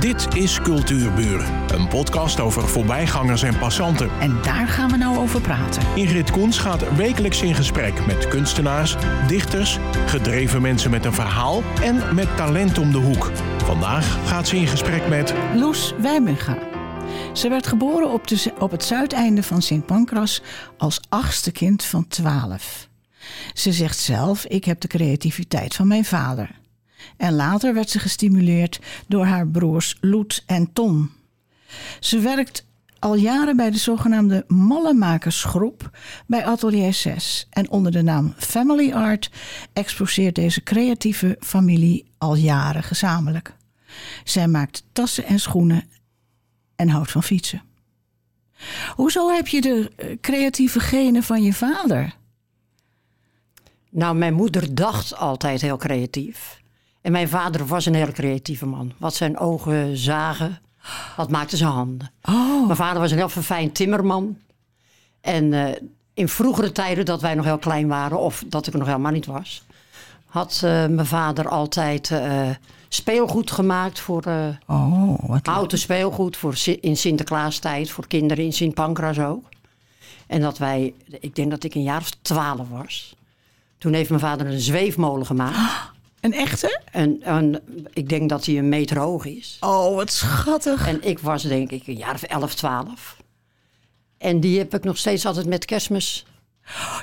Dit is Cultuurburen, een podcast over voorbijgangers en passanten. En daar gaan we nou over praten. Ingrid Koens gaat wekelijks in gesprek met kunstenaars, dichters, gedreven mensen met een verhaal en met talent om de hoek. Vandaag gaat ze in gesprek met Loes Wijminga. Ze werd geboren op, de, op het zuideinde van Sint Pancras als achtste kind van twaalf. Ze zegt zelf: Ik heb de creativiteit van mijn vader. En later werd ze gestimuleerd door haar broers Loet en Ton. Ze werkt al jaren bij de zogenaamde Mallemakersgroep bij Atelier 6. En onder de naam Family Art exposeert deze creatieve familie al jaren gezamenlijk. Zij maakt tassen en schoenen en houdt van fietsen. Hoezo heb je de eh, creatieve genen van je vader? Nou, mijn moeder dacht altijd heel creatief. En mijn vader was een heel creatieve man. Wat zijn ogen zagen, wat maakte zijn handen. Oh, Mijn vader was een heel verfijnd timmerman. En eh, in vroegere tijden, dat wij nog heel klein waren, of dat ik nog helemaal niet was, had eh, mijn vader altijd eh, speelgoed gemaakt voor oh wat leuk. houten speelgoed voor in Sinterklaastijd, voor kinderen in Sint Pancras ook. En dat wij, ik denk dat ik een jaar of twaalf was. Toen heeft mijn vader een zweefmolen gemaakt. Een echte? En, en ik denk dat hij een meter hoog is. Oh, wat schattig. En ik was denk ik een jaar of 11, 12. En die heb ik nog steeds altijd met kerstmis.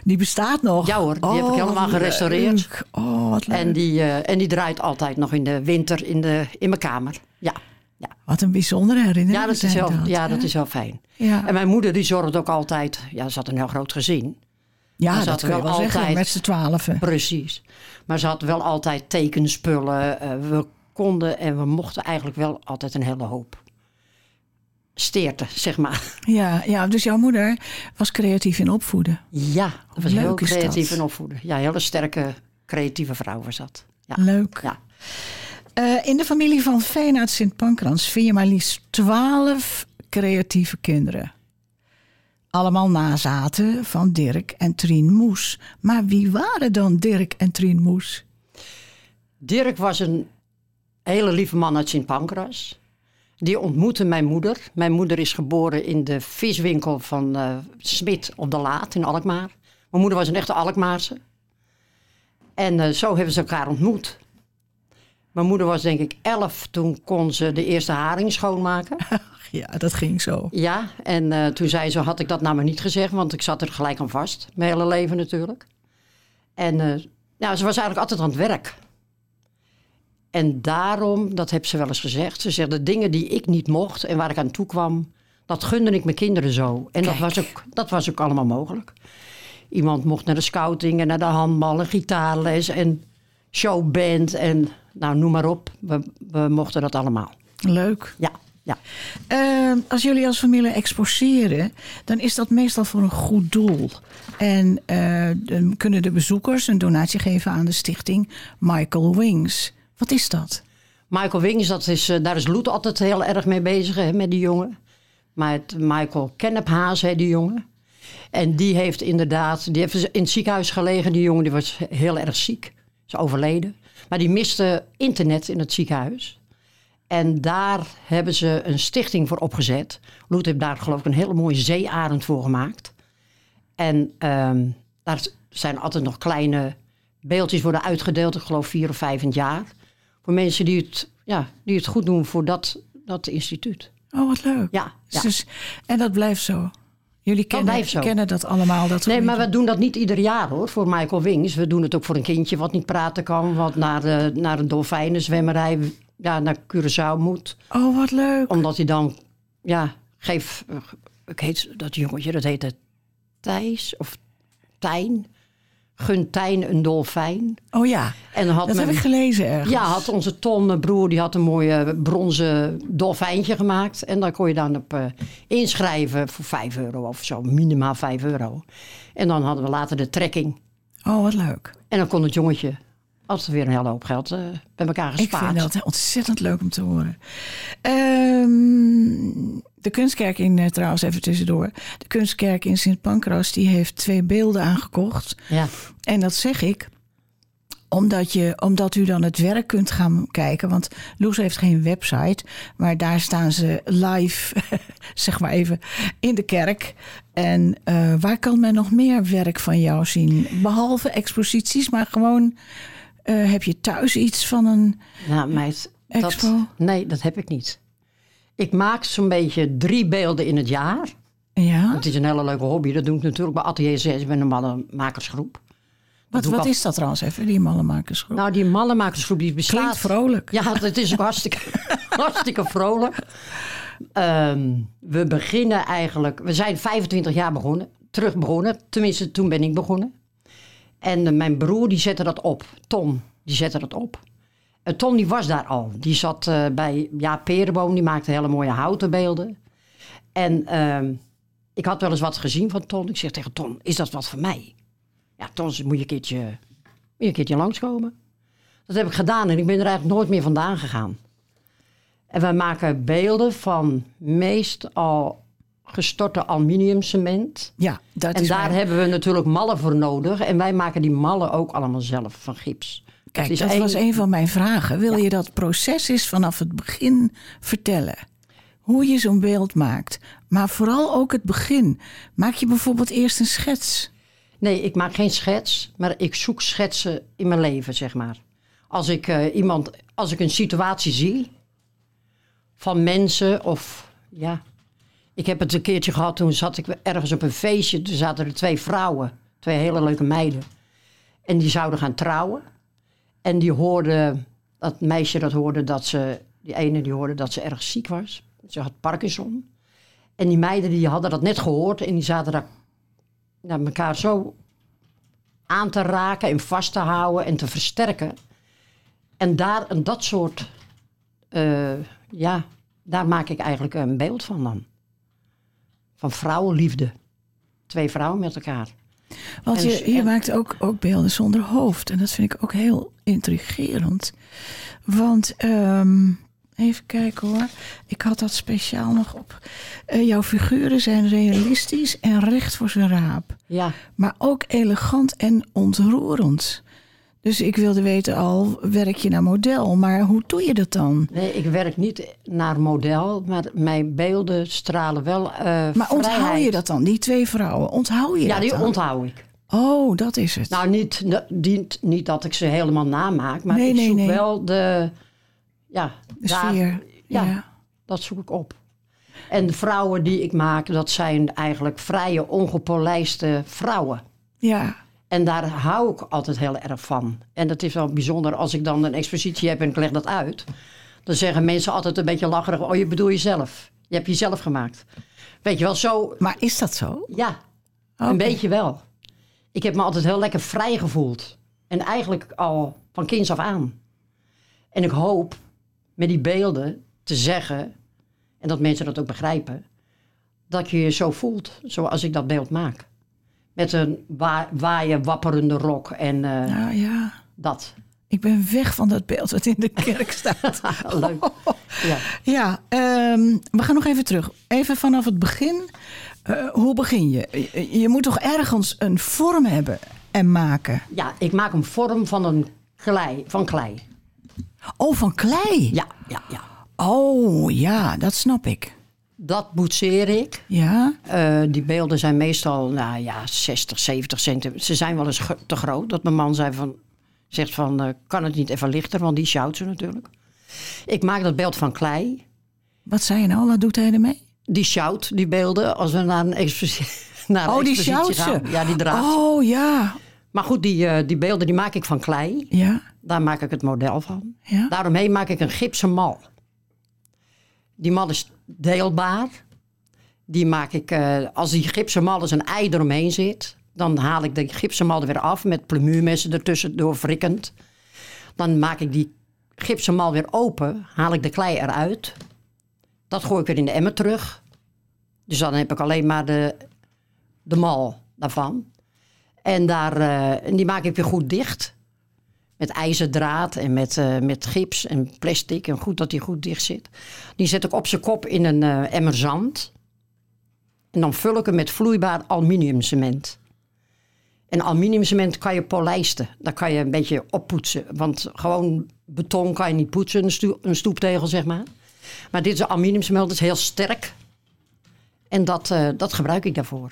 Die bestaat nog. Ja hoor, die heb ik Oh, helemaal gerestaureerd. leuk. Oh, wat leuk. En die, eh, en die draait altijd nog in de winter in, de, in mijn kamer. Ja, ja. Wat een bijzondere herinnering. ja, dat, is heel, ja hè? dat is heel fijn. Ja, En mijn moeder die zorgde ook altijd... Ja, ze had een heel groot gezin. Ja dat kun je wel wel zeggen. altijd- Met z'n twaalfen. Precies. Maar ze had wel altijd tekenspullen. eh, we konden en we mochten eigenlijk wel altijd een hele hoop. Steerte, zeg maar. Ja, ja, dus jouw moeder was creatief in opvoeden. Ja, dat was leuk heel dat? creatief en opvoeden. Ja, hele sterke, creatieve vrouw was dat. Ja. Leuk. Ja. Eh, in de familie van Veen uit Sint Pancrans vind je maar liefst twaalf creatieve kinderen. Allemaal nazaten van Dirk en Trien Moes. Maar wie waren dan Dirk en Trien Moes? Dirk was een hele lieve man uit Sint Pancras. Die ontmoette mijn moeder. Mijn moeder is geboren in de viswinkel van eh, Smit op de Laat in Alkmaar. Mijn moeder was een echte Alkmaarse. En eh, zo hebben ze elkaar ontmoet. Mijn moeder was denk ik elf, toen kon ze de eerste haring schoonmaken. Ja, dat ging zo. Ja, en eh, toen zei ze, had ik dat nou maar niet gezegd, want ik zat er gelijk aan vast. Mijn hele leven natuurlijk. En eh, nou, ze was eigenlijk altijd aan het werk. En daarom, dat heeft ze wel eens gezegd, ze zegt, de dingen die ik niet mocht en waar ik aan toe kwam, dat gunde ik mijn kinderen zo. En dat was, ook, dat was ook allemaal mogelijk. Iemand mocht naar de scouting en naar de handbal en gitaarles en showband en nou, noem maar op. We, we mochten dat allemaal. Leuk. Ja, ja. Eh, als jullie als familie exposeren, dan is dat meestal voor een goed doel. En eh, dan kunnen de bezoekers een donatie geven aan de stichting Michael Wings. Wat is dat? Michael Wings, dat is, eh, daar is Loet altijd heel erg mee bezig hè, met die jongen. Maar het Michael Kennephaas, hè, die jongen. En die heeft inderdaad, die heeft in het ziekenhuis gelegen. Die jongen die was heel erg ziek, is overleden. Maar die miste internet in het ziekenhuis. En daar hebben ze een stichting voor opgezet. Loet heeft daar geloof ik een hele mooie zeearend voor gemaakt. En ehm, daar zijn altijd nog kleine beeldjes worden uitgedeeld. Ik geloof vier of vijf in het jaar. Voor mensen die het, ja, die het goed doen voor dat, dat instituut. Oh, wat leuk. Ja, ja. Dus, en dat blijft zo. Jullie kennen, kennen dat allemaal. Dat Nee, goede- maar we doen dat niet ieder jaar hoor, voor Michael Wings. We doen het ook voor een kindje wat niet praten kan, wat naar, de, naar een dolfijnenzwemmerij, ja, naar Curaçao moet. Oh, wat leuk. Omdat hij dan, ja, geef, eh, ik heet dat jongetje, dat heette Thijs of Tijn. Gun Tijn een dolfijn. Oh ja, En had dat men- heb ik gelezen ergens. Ja, had onze Ton, eh, broer, die had een mooi eh, bronzen dolfijntje gemaakt. En daar kon je dan op eh, inschrijven voor 5 euro of zo, minimaal 5 euro. En dan hadden we later de trekking. Oh, wat leuk. En dan kon het jongetje altijd weer een hele hoop geld eh, bij elkaar Ik gespaard. vind dat ontzettend leuk om te horen. Ehm, de kunstkerk in, eh, trouwens even tussendoor. De kunstkerk in Sint Pancras, die heeft twee beelden aangekocht. Ja, En dat zeg ik omdat, je, omdat u dan het werk kunt gaan kijken. Want Loes heeft geen website, maar daar staan ze live, zeg maar even, in de kerk. En eh, waar kan men nog meer werk van jou zien? Behalve exposities, maar gewoon eh, heb je thuis iets van een Nou, meid, expo? dat, nee, dat heb ik niet. Ik maak zo'n beetje drie beelden in het jaar. Ja, Het is een hele leuke hobby. Dat doe ik natuurlijk bij Atelier 6 met een mannenmakersgroep. wat, wat is dat trouwens even, die mallenmakersgroep? Nou, die mannenmakersgroep die bestaat... Klinkt vrolijk. Ja, het is ook hartstikke, hartstikke vrolijk. Ehm, we beginnen eigenlijk... We zijn 25 jaar begonnen. Terug begonnen. Tenminste, toen ben ik begonnen. En eh, mijn broer die zette dat op. Tom, die zette dat op. En Tom die was daar al. Die zat eh, bij ja, Perenboom. Die maakte hele mooie houten beelden. En ehm, ik had wel eens wat gezien van Tom. Ik zeg tegen Tom, is dat wat voor mij? Ja, Tom, moet je een keertje, moet je een keertje langskomen. Dat heb ik gedaan en ik ben er eigenlijk nooit meer vandaan gegaan. En wij maken beelden van meestal gestorte aluminiumcement. Ja, dat En is daar waar. hebben we natuurlijk mallen voor nodig. En wij maken die mallen ook allemaal zelf van gips. Kijk, is dat was een van mijn vragen. Wil je dat proces eens vanaf het begin vertellen? Hoe je zo'n beeld maakt. Maar vooral ook het begin. Maak je bijvoorbeeld eerst een schets? Nee, ik maak geen schets, maar ik zoek schetsen in mijn leven, zeg maar. Als ik, eh, iemand, als ik een situatie zie van mensen of ja. Ik heb het een keertje gehad, toen zat ik ergens op een feestje. Toen zaten er twee vrouwen, twee hele leuke meiden. En die zouden gaan trouwen. En die hoorden, dat meisje dat hoorde dat ze, die ene die hoorde dat ze erg ziek was. Ze had Parkinson. En die meiden die hadden dat net gehoord en die zaten daar naar elkaar zo aan te raken en vast te houden en te versterken. En daar, en dat soort, eh, ja, daar maak ik eigenlijk een beeld van dan. Van vrouwenliefde. Twee vrouwen met elkaar. Want je, je en- maakt ook, ook beelden zonder hoofd. En dat vind ik ook heel intrigerend. Want, ehm, even kijken hoor. Ik had dat speciaal nog op. Eh, jouw figuren zijn realistisch en recht voor zijn raap. Ja, Maar ook elegant en ontroerend. Dus ik wilde weten al, werk je naar model? Maar hoe doe je dat dan? nee, ik werk niet naar model, maar mijn beelden stralen wel eh Maar onthoud vrijheid. je dat dan? Die twee vrouwen, onthoud je Ja, dat die dan? onthoud ik. Oh, dat is het. Nou, niet, niet, niet dat ik ze helemaal namaak, maar Nee, ik nee, zoek nee. wel de... Ja, de daar- sfeer. ja. ja. Dat zoek ik op. En de vrouwen die ik maak, dat zijn eigenlijk vrije, ongepolijste vrouwen. Ja, En daar hou ik altijd heel erg van. En dat is wel bijzonder als ik dan een expositie heb en ik leg dat uit. Dan zeggen mensen altijd een beetje lacherig: Oh, je bedoel jezelf. Je hebt jezelf gemaakt. Weet je wel, zo. maar is dat zo? Ja, een beetje wel. Ik heb me altijd heel lekker vrij gevoeld. En eigenlijk al van kinds af aan. En ik hoop met die beelden te zeggen, en dat mensen dat ook begrijpen, dat je je zo voelt zoals ik dat beeld maak. Met een wa waaien, wapperende rok en eh, Nou ja, dat. ik ben weg van dat beeld wat in de kerk staat. Leuk. Ja. Ja, ehm, we gaan nog even terug. Even vanaf het begin. Eh, hoe begin je? je? Je moet toch ergens een vorm hebben en maken? ja, ik maak een vorm van een klei, van klei. Oh, van klei? Ja, ja, ja. Oh, ja, dat snap ik. Dat boetseer ik. Ja, Eh, die beelden zijn meestal nou ja, 60, 70 centimeter. Ze zijn wel eens te groot. Dat mijn man zei van, zegt van, eh, kan het niet even lichter? Want die sjouwt ze natuurlijk. Ik maak dat beeld van klei. wat zei je nou? Wat doet hij ermee? Die sjouwt die beelden als we naar een expositie, naar een Oh, die sjouwt ze? gaan. Ja, die draagt. Oh, ja. Maar goed, die, eh, die beelden die maak ik van klei. Ja, Daar maak ik het model van. ja. Daaromheen maak ik een gipsen mal. Die mal is deelbaar. Die maak ik, eh, als die gipsen mal eens een ei eromheen zit, dan haal ik de gipsen er weer af met plemuurmessen ertussen doorwrikkend. Dan maak ik die gipsen mal weer open, haal ik de klei eruit. Dat gooi ik weer in de emmer terug. Dus dan heb ik alleen maar de, de mal daarvan. En, daar, eh, en die maak ik weer goed dicht. Met ijzerdraad en met, eh, met gips en plastic. En goed dat die goed dicht zit. Die zet ik op zijn kop in een eh, emmer zand. En dan vul ik hem met vloeibaar aluminiumcement. En aluminiumcement kan je polijsten. Daar kan je een beetje oppoetsen. Want gewoon beton kan je niet poetsen, een stoeptegel zeg maar. Maar dit is aluminiumcement, dat is heel sterk. En dat, eh, dat gebruik ik daarvoor.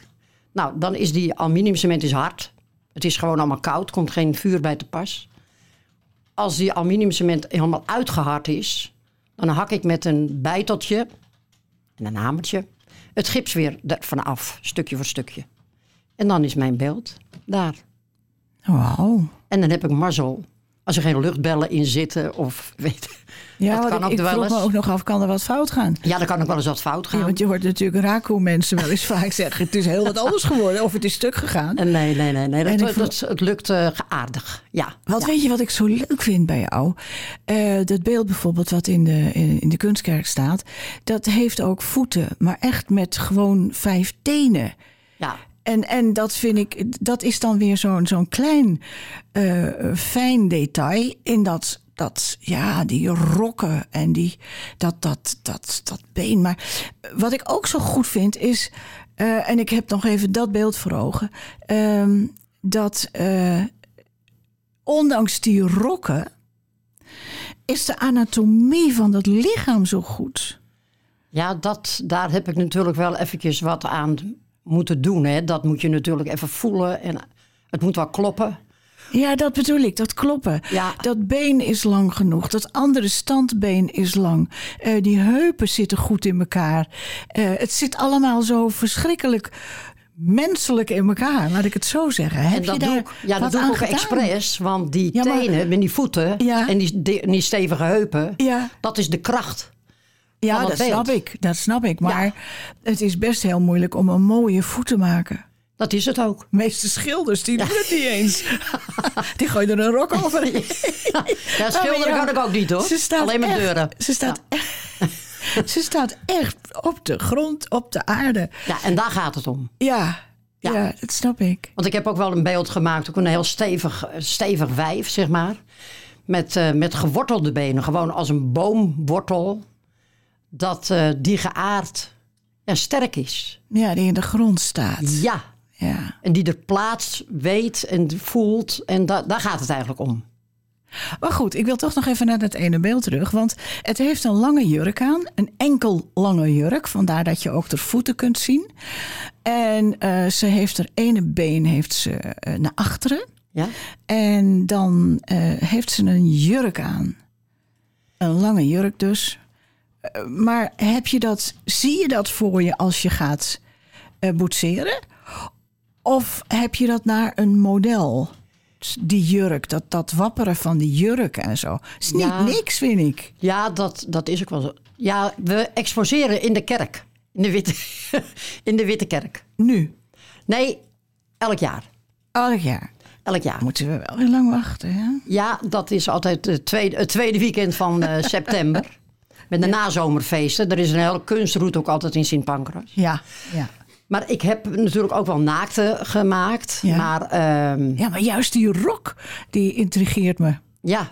Nou, dan is die aluminiumcement is hard. Het is gewoon allemaal koud, komt geen vuur bij te pas. Als die aluminiumcement helemaal uitgehard is, dan hak ik met een bijteltje en een hamertje het gips weer ervan af, stukje voor stukje. En dan is mijn beeld daar. Wauw. En dan heb ik mazzel. Als er geen luchtbellen in zitten of weet. Ja, dat kan ik, ook ik wel vroeg me ook nog af, kan er wat fout gaan? Ja, dan kan ook wel eens wat fout gaan. Ja, want je hoort natuurlijk raco mensen wel eens vaak zeggen... het is heel wat anders geworden of het is stuk gegaan. En nee, nee, nee. nee. Dat, het lukt eh, aardig. Ja. Wat ja. weet je wat ik zo leuk vind bij jou? Eh, dat beeld bijvoorbeeld wat in de, in, in de kunstkerk staat... dat heeft ook voeten, maar echt met gewoon vijf tenen. ja. En, en dat vind ik, dat is dan weer zo'n zo'n klein eh, fijn detail in dat, dat, ja, die rokken en die, dat, dat, dat, dat been. Maar wat ik ook zo goed vind is, eh, en ik heb nog even dat beeld voor ogen, ehm, dat eh, ondanks die rokken is de anatomie van dat lichaam zo goed. Ja, dat, daar heb ik natuurlijk wel eventjes wat aan moeten doen. Hè. Dat moet je natuurlijk even voelen. En het moet wel kloppen. Ja, dat bedoel ik, dat kloppen. Ja. Dat been is lang genoeg, dat andere standbeen is lang. Eh, die heupen zitten goed in elkaar. Eh, het zit allemaal zo verschrikkelijk menselijk in elkaar, laat ik het zo zeggen. Heb en dat je doe ik, ja, dat doe ik aan ook gedaan? expres. Want die Ja, maar- tenen en die voeten Ja. en die, die, die stevige heupen... Ja. dat is de kracht. Ja, dat beeld. snap ik. Dat snap ik. Maar het is best heel moeilijk om een mooie voet te maken. Dat is het ook. De meeste schilders die doen het niet eens. die gooien er een rok over. Ja, schilderen ja, kan ik ook niet hoor. Alleen met echt- deuren. Ze staat, ze staat echt op de grond, op de aarde. Ja, en daar gaat het om. Ja, ja. Ja. dat snap ik. Want ik heb ook wel een beeld gemaakt, ook een heel stevig, stevig wijf, zeg maar. Met, eh, met gewortelde benen, gewoon als een boomwortel. Dat eh, die geaard en sterk is. Ja, die in de grond staat. Ja. Ja. En die de plaats weet en voelt. En da daar gaat het eigenlijk om. Maar goed, ik wil toch nog even naar dat ene beeld terug. Want het heeft een lange jurk aan. Een enkel lange jurk. Vandaar dat je ook de voeten kunt zien. En eh, ze heeft haar ene been heeft ze, eh, naar achteren. Ja? En dan heeft ze een jurk aan. Een lange jurk dus. Eh, maar heb je dat, zie je dat voor je als je gaat eh boetseren? Of heb je dat naar een model? Die jurk, dat, dat wapperen van die jurk en zo. is niet Ja. niks, vind ik. Ja, dat, dat is ook wel zo. Ja, we exposeren in de kerk. In de Witte, in de witte Kerk. Nu, Nee, elk jaar. elk jaar. Elk jaar. Moeten we wel weer lang wachten, hè? Ja, dat is altijd het tweede, het tweede weekend van eh, september. Met de nazomerfeesten. Er is een hele kunstroute ook altijd in Sint Pancras. Ja, ja. Maar ik heb natuurlijk ook wel naakte gemaakt. Ja. Maar ehm, Ja, maar juist die rok, die intrigeert me. ja,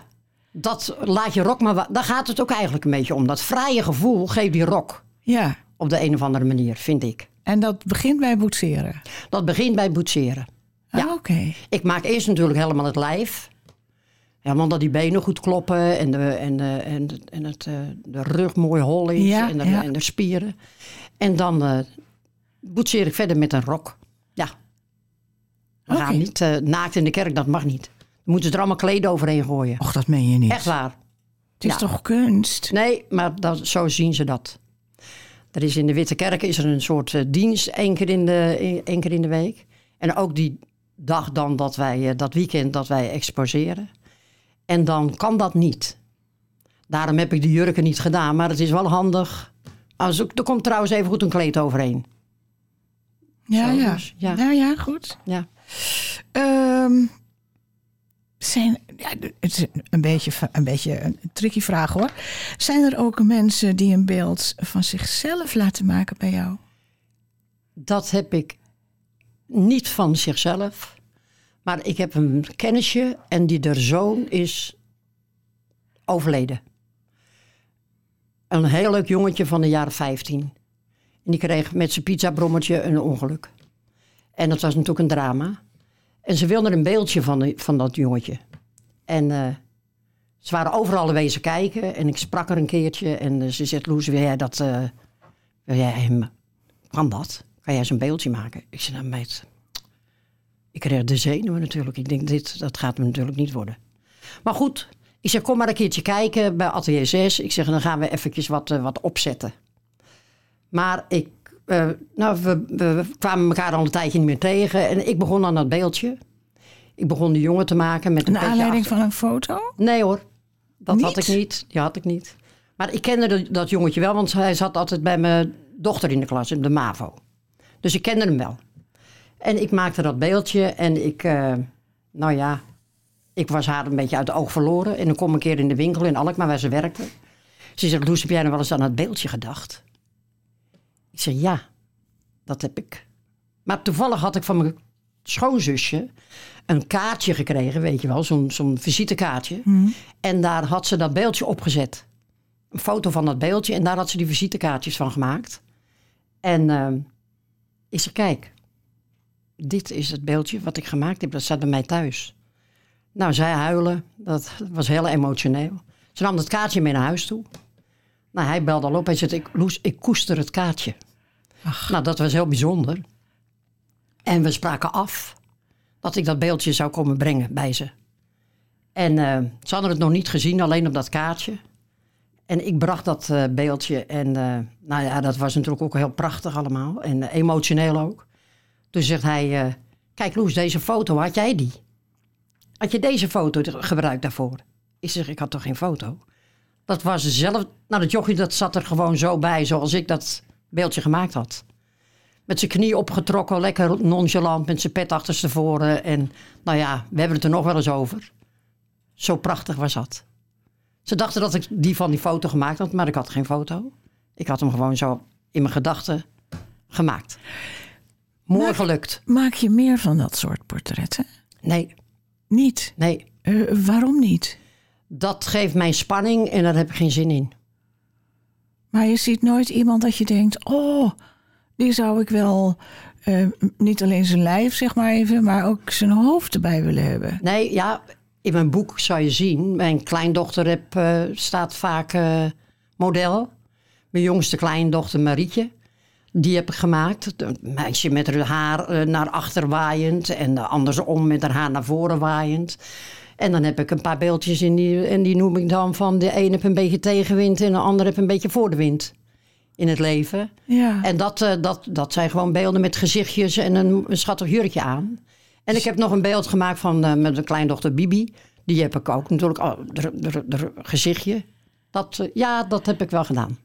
dat laat je rok maar... Daar gaat het ook eigenlijk een beetje om. Dat vrije gevoel geeft die rok. Ja, Op de een of andere manier, vind ik. en dat begint bij boetseren. Dat begint bij boetseren. Ja. Ah, Oké. Ik maak eerst natuurlijk helemaal het lijf. Helemaal dat die benen goed kloppen en de, en de, en de, en het, eh, de rug mooi hol is Ja, en, de, ja. en de spieren. En dan eh boetseer ik verder met een rok. Ja. We gaan niet eh, naakt in de kerk, dat mag niet. Dan moeten ze er allemaal kleden overheen gooien. Och, dat meen je niet. Echt waar. Het is Ja. toch kunst? Nee, maar dat, zo zien ze dat. Er is in de Witte Kerk is er een soort dienst één keer, in de, één- keer in de week. En ook die dag dan dat wij, dat weekend dat wij exposeren. En dan kan dat niet. Daarom heb ik de jurken niet gedaan, maar het is wel handig. Als, er komt trouwens even goed een kleed overheen. Ja, Zo ja. dus, ja. Nou ja, goed. Ja. Ehm, zijn, ja, het is een beetje, een beetje een tricky vraag hoor. Zijn er ook mensen die een beeld van zichzelf laten maken bij jou? Dat heb ik niet van zichzelf. Maar ik heb een kennisje en die der zoon is overleden. Een heel leuk jongetje van de jaren 15. En die kreeg met zijn pizzabrommetje een ongeluk. En dat was natuurlijk een drama. En ze wilden een beeldje van, die- van dat jongetje. En eh, ze waren overal wezen kijken. En ik sprak er een keertje. En eh, ze zegt, Loes, wil jij dat... eh, wil jij hem... Kan dat? Kan jij zo'n beeldje maken? Ik zei, nou meid... Ik kreeg de zenuwen natuurlijk. Ik denk, dit, dat gaat me natuurlijk niet worden. Maar goed, ik zeg, kom maar een keertje kijken bij Atelier 6. Ik zeg, dan gaan we eventjes wat, eh, wat opzetten. Maar ik, eh, nou, we, we kwamen elkaar al een tijdje niet meer tegen. En ik begon aan dat beeldje. Ik begon de jongen te maken met een petje aanleiding achter- van een foto? Nee hoor, dat had ik niet. Die had ik niet. Maar ik kende de- dat jongetje wel, want hij zat altijd bij mijn dochter in de klas, in de MAVO. Dus ik kende hem wel. En ik maakte dat beeldje en ik, eh, nou ja, ik was haar een beetje uit het oog verloren. En dan kom ik een keer in de winkel in Alkmaar waar ze werkte. Ze zegt, Loes, heb jij nou wel eens aan het beeldje gedacht? Ik zeg, ja, dat heb ik. Maar toevallig had ik van mijn schoonzusje een kaartje gekregen, weet je wel, zo'n zo'n visitekaartje. En daar had ze dat beeldje opgezet. Een foto van dat beeldje en daar had ze die visitekaartjes van gemaakt. En eh, ik zeg, kijk, dit is het beeldje wat ik gemaakt heb, dat staat bij mij thuis. Nou, zij huilen, dat was heel emotioneel. Ze nam het kaartje mee naar huis toe. Nou, hij belde al op en zei, ik, Loes, ik koester het kaartje. Nou, dat was heel bijzonder. En we spraken af dat ik dat beeldje zou komen brengen bij ze. En eh, ze hadden het nog niet gezien, alleen op dat kaartje. En ik bracht dat eh, beeldje en eh, nou ja, dat was natuurlijk ook heel prachtig allemaal. En emotioneel ook. Toen zegt hij, eh, kijk Loes, deze foto, had jij die? Had je deze foto gebruikt daarvoor? Ik zeg, ik had toch geen foto? Dat was zelf, nou dat jochie dat zat er gewoon zo bij, zoals ik dat beeldje gemaakt had. Met zijn knie opgetrokken, lekker nonchalant, met zijn pet achterstevoren. En nou ja, we hebben het er nog wel eens over. Zo prachtig was dat. Ze dachten dat ik die van die foto gemaakt had, maar ik had geen foto. Ik had hem gewoon zo in mijn gedachten gemaakt. Mooi gelukt. Maak je meer van dat soort portretten? Nee, Niet. nee. Eh, waarom niet? Dat geeft mij spanning en daar heb ik geen zin in. Maar je ziet nooit iemand dat je denkt: oh, die zou ik wel eh, niet alleen zijn lijf, zeg maar even, maar ook zijn hoofd erbij willen hebben. Nee, ja, in mijn boek zou je zien, mijn kleindochter heb, eh, staat vaak eh, model. Mijn jongste kleindochter Marietje, die heb ik gemaakt. Een meisje met haar haar eh, naar achter waaiend en andersom met haar haar naar voren waaiend. En dan heb ik een paar beeldjes in die, en die noem ik dan van de een heb een beetje tegenwind en de ander heb een beetje voor de wind in het leven. Ja. En dat, eh, dat, dat zijn gewoon beelden met gezichtjes en een, een schattig jurkje aan. En ik heb nog een beeld gemaakt van eh, met mijn kleindochter Bibi. Die heb ik ook natuurlijk, oh, gezichtje. Dat, ja, dat heb ik wel gedaan.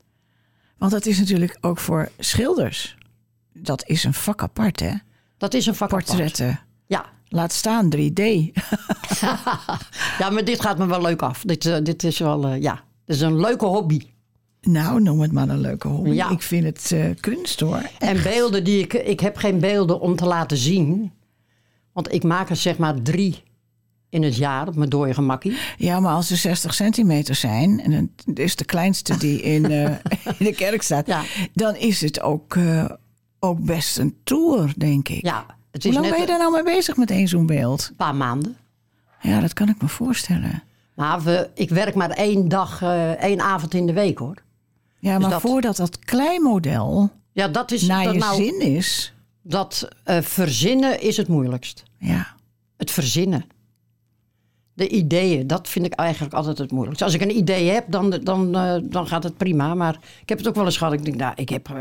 Want dat is natuurlijk ook voor schilders. Dat is een vak apart, hè? Dat is een vak apart. Portretten. Ja. Laat staan 3D. ja, maar dit gaat me wel leuk af. Dit, eh, dit is wel, eh, ja, dit is een leuke hobby. Nou, noem het maar een leuke hobby. Ja. Ik vind het eh, kunst hoor. En beelden die ik... Ik heb geen beelden om te laten zien. Want ik maak er zeg maar drie in het jaar op mijn dode gemakkie. Ja, maar als ze 60 centimeter zijn, en het is de kleinste die in, eh, in de kerk staat, Ja. dan is het ook, eh, ook best een tour, denk ik. Ja, het Hoe is lang net ben je daar nou mee bezig met één zo'n beeld? een paar maanden. Ja, dat kan ik me voorstellen. Maar we, ik werk maar één dag, eh, één avond in de week hoor. Ja, Dus maar dat- voordat dat kleinmodel Ja, dat is naar dat, je nou, zin is, dat verzinnen is het moeilijkst. ja. Het verzinnen. De ideeën, dat vind ik eigenlijk altijd het moeilijkste. Als ik een idee heb, dan, dan, eh, dan gaat het prima. Maar ik heb het ook wel eens gehad. Ik denk, nou, ik, heb, eh,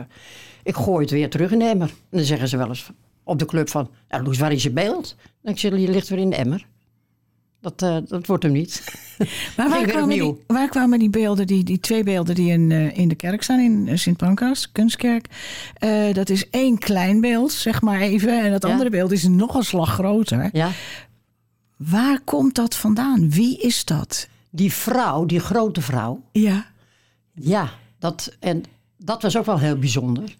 ik gooi het weer terug in de emmer. En dan zeggen ze wel eens op de club van... Nou, Loes, waar is je beeld? Dan zeg ik, je ligt weer in de emmer. Dat, eh, dat wordt hem niet. Maar waar kwamen, die, waar kwamen die beelden, die, die twee beelden die in, in de kerk staan, in Sint Pancras, kunstkerk? Dat is één klein beeld, zeg maar even. En dat Ja. andere beeld is nog een slag groter. Ja. Waar komt dat vandaan? Wie is dat? Die vrouw, die grote vrouw... Ja. Ja, dat, en dat was ook wel heel bijzonder.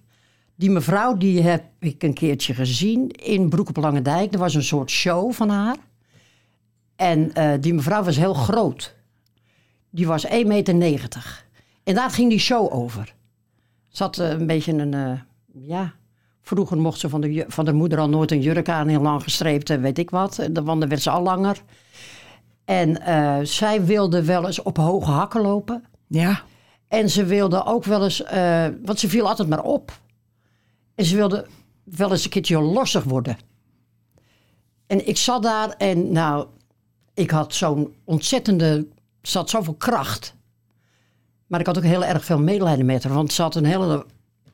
Die mevrouw die heb ik een keertje gezien in Broek op Langendijk. Er was een soort show van haar. En eh, die mevrouw was heel groot. Die was 1,90 meter. En daar ging die show over. Ze had eh, een beetje een, eh, ja, Vroeger mocht ze van de, van de moeder al nooit een jurk aan, heel lang gestreept en weet ik wat. Want dan werd ze al langer. En eh, zij wilde wel eens op hoge hakken lopen. Ja. En ze wilde ook wel eens, eh, want ze viel altijd maar op. En ze wilde wel eens een keertje lossig worden. En ik zat daar en nou, ik had zo'n ontzettende, ze had zoveel kracht. Maar ik had ook heel erg veel medelijden met haar, want ze had een hele,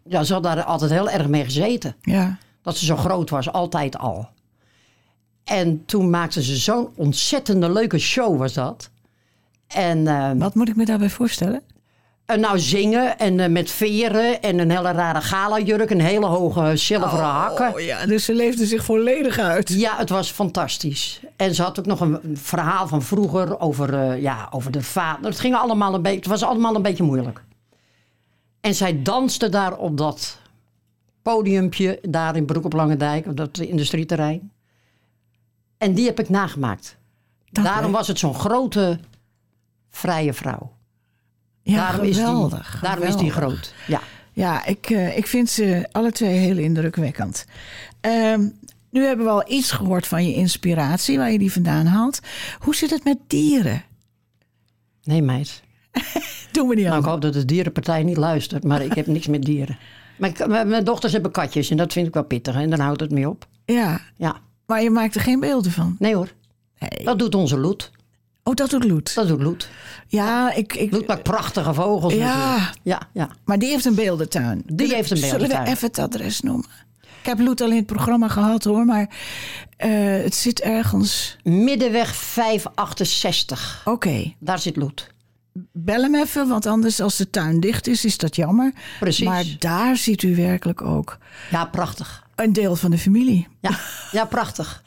ja, ze had daar altijd heel erg mee gezeten. Ja. Dat ze zo groot was, altijd al. En toen maakte ze zo'n ontzettende leuke show was dat. En eh, Wat moet ik me daarbij voorstellen? en nou zingen en eh, met veren en een hele rare galajurk, een hele hoge zilveren hakken. Oh ja, dus ze leefde zich volledig uit. Ja, het was fantastisch. En ze had ook nog een, een verhaal van vroeger over, eh, ja, over de vader. Het, ging allemaal een beetje, het was allemaal een beetje moeilijk. En zij danste daar op dat podiumpje, daar in Broek op Lange Dijk, op dat industrieterrein. En die heb ik nagemaakt. Dat Daarom was het zo'n grote, vrije vrouw. Ja, daarom geweldig. is die, daarom is die groot. Ja. Ja, ik, eh, ik vind ze alle twee heel indrukwekkend. Ehm, nu hebben we al iets gehoord van je inspiratie, waar je die vandaan haalt. Hoe zit het met dieren? Nee, meid. Doen we niet Nou, aan. ik hoop dat de dierenpartij niet luistert, maar ik heb niks met dieren. Mijn, mijn, dochters hebben katjes en dat vind ik wel pittig en dan houdt het mee op. Ja, Ja, maar je maakt er geen beelden van. nee hoor. Nee. Dat doet onze Loet. Oh, dat doet Loet. Dat doet Loet. Ja, ik, ik, Loet maakt prachtige vogels Ja. natuurlijk. Ja, ja. maar die heeft een beeldentuin. Die heeft een Zullen beeldentuin. we even het adres noemen? Ik heb Loet al in het programma gehad hoor, maar eh, het zit ergens. Middenweg 568. Oké, Daar zit Loet. Bel hem even, want anders als de tuin dicht is, is dat jammer. Precies. Maar daar ziet u werkelijk ook Ja, prachtig. een deel van de familie. Ja, ja prachtig.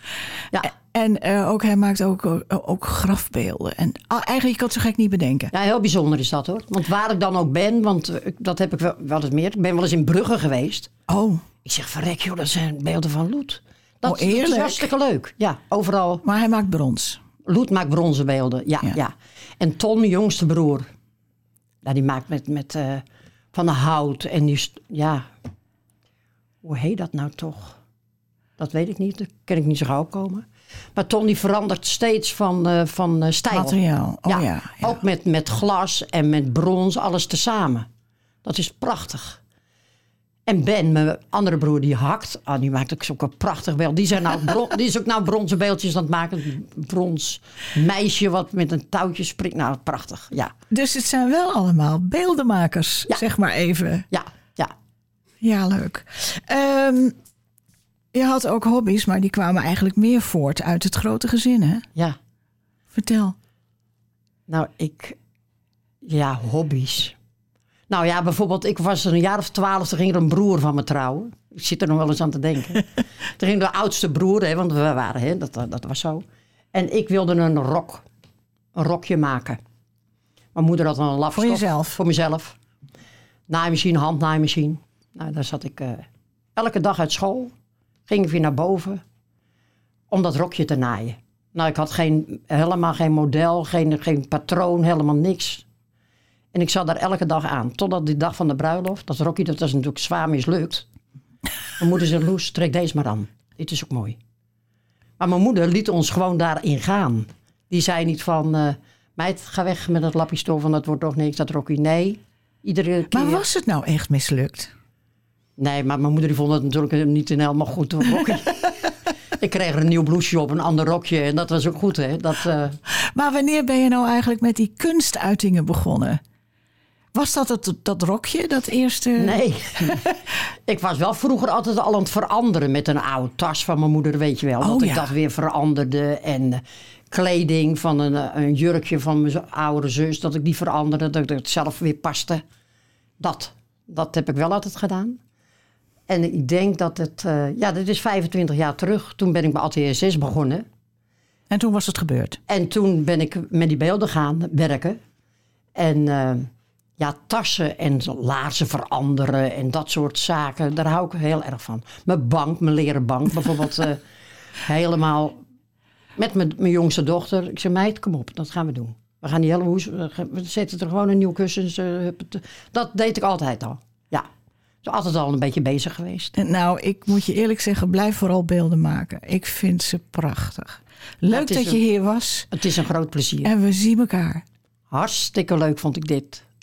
Ja. En eh, ook, hij maakt ook, ook, ook grafbeelden. En ah, eigenlijk, je kan het zo gek niet bedenken. ja, heel bijzonder is dat hoor. Want waar ik dan ook ben, want eh, dat heb ik wel, wel eens meer. Ik ben wel eens in Brugge geweest. Oh, Ik zeg, verrek joh, dat zijn beelden van Loet. Dat, Oh, dat is hartstikke leuk. Ja, overal. maar hij maakt brons. Loet maakt bronzen beelden, ja, Ja. ja. En Ton, mijn jongste broer, ja, die maakt met, met eh, van de hout en die, ja, hoe heet dat nou toch? Dat weet ik niet, daar kan ik niet zo gauw komen. Maar Ton die verandert steeds van, eh, van eh, stijl. Materiaal. Oh ja. ja. Ook met, met glas en met brons, alles tezamen. Dat is prachtig. En Ben, mijn andere broer, die hakt. Ah, die maakt ook zo'n prachtig beeld. Die, zijn nou bron- die is ook nou bronzen beeldjes aan het maken. Een brons meisje wat met een touwtje springt. Nou, prachtig. Ja, Dus het zijn wel allemaal beeldenmakers, Ja. zeg maar even. ja, ja. Ja, leuk. Ehm, je had ook hobby's, maar die kwamen eigenlijk meer voort uit het grote gezin, hè? ja. Vertel. Nou, ik... Ja, hobby's. Nou ja, bijvoorbeeld, ik was een jaar of twaalf, toen ging er een broer van me trouwen. Ik zit er nog wel eens aan te denken. toen ging de oudste broer, hè, want we waren, hè, dat, dat was zo. En ik wilde een rok, een rokje maken. Mijn moeder had een lafstof. Voor jezelf? Voor mezelf. Naaimachine, handnaaimachine. Nou, daar zat ik eh, elke dag uit school. Ging ik weer naar boven om dat rokje te naaien. Nou, ik had geen, helemaal geen model, geen, geen patroon, helemaal niks. En ik zat daar elke dag aan. Totdat die dag van de bruiloft, dat rokje, dat was natuurlijk zwaar mislukt. Mijn moeder zei, Loes, trek deze maar aan. Dit is ook mooi. Maar mijn moeder liet ons gewoon daarin gaan. Die zei niet van, eh meid, ga weg met dat lapje stof, want dat wordt toch niks, dat rokje. Nee, iedere keer. Maar was het nou echt mislukt? Nee, maar mijn moeder die vond het natuurlijk niet helemaal goed rokje. ik kreeg er een nieuw blouseje op, een ander rokje. En dat was ook goed, hè. Dat, eh, Maar wanneer ben je nou eigenlijk met die kunstuitingen begonnen? Was dat het, dat rokje, dat eerste? Nee. ik was wel vroeger altijd al aan het veranderen met een oude tas van mijn moeder, weet je wel. Oh, dat ik ja. dat weer veranderde. En eh, kleding van een, eh, een jurkje van mijn oudere zus, dat ik die veranderde, dat ik het zelf weer paste. Dat. Dat heb ik wel altijd gedaan. En ik denk dat het, eh, ja, dat is 25 jaar terug. Toen ben ik bij 6 begonnen. En toen was het gebeurd. En toen ben ik met die beelden gaan werken. En ja, tassen en laarzen veranderen en dat soort zaken. Daar hou ik heel erg van. Mijn bank, mijn leren bank bijvoorbeeld. eh, helemaal met mijn, mijn jongste dochter. Ik zei, meid, kom op, dat gaan we doen. We gaan die hele hoes, we zetten er gewoon een nieuw kussen. Dat deed ik altijd al. Ja. Altijd al een beetje bezig geweest. Nou, ik moet je eerlijk zeggen, blijf vooral beelden maken. Ik vind ze prachtig. Leuk dat je een- hier was. Het is een groot plezier. En we zien elkaar. Hartstikke leuk vond ik dit.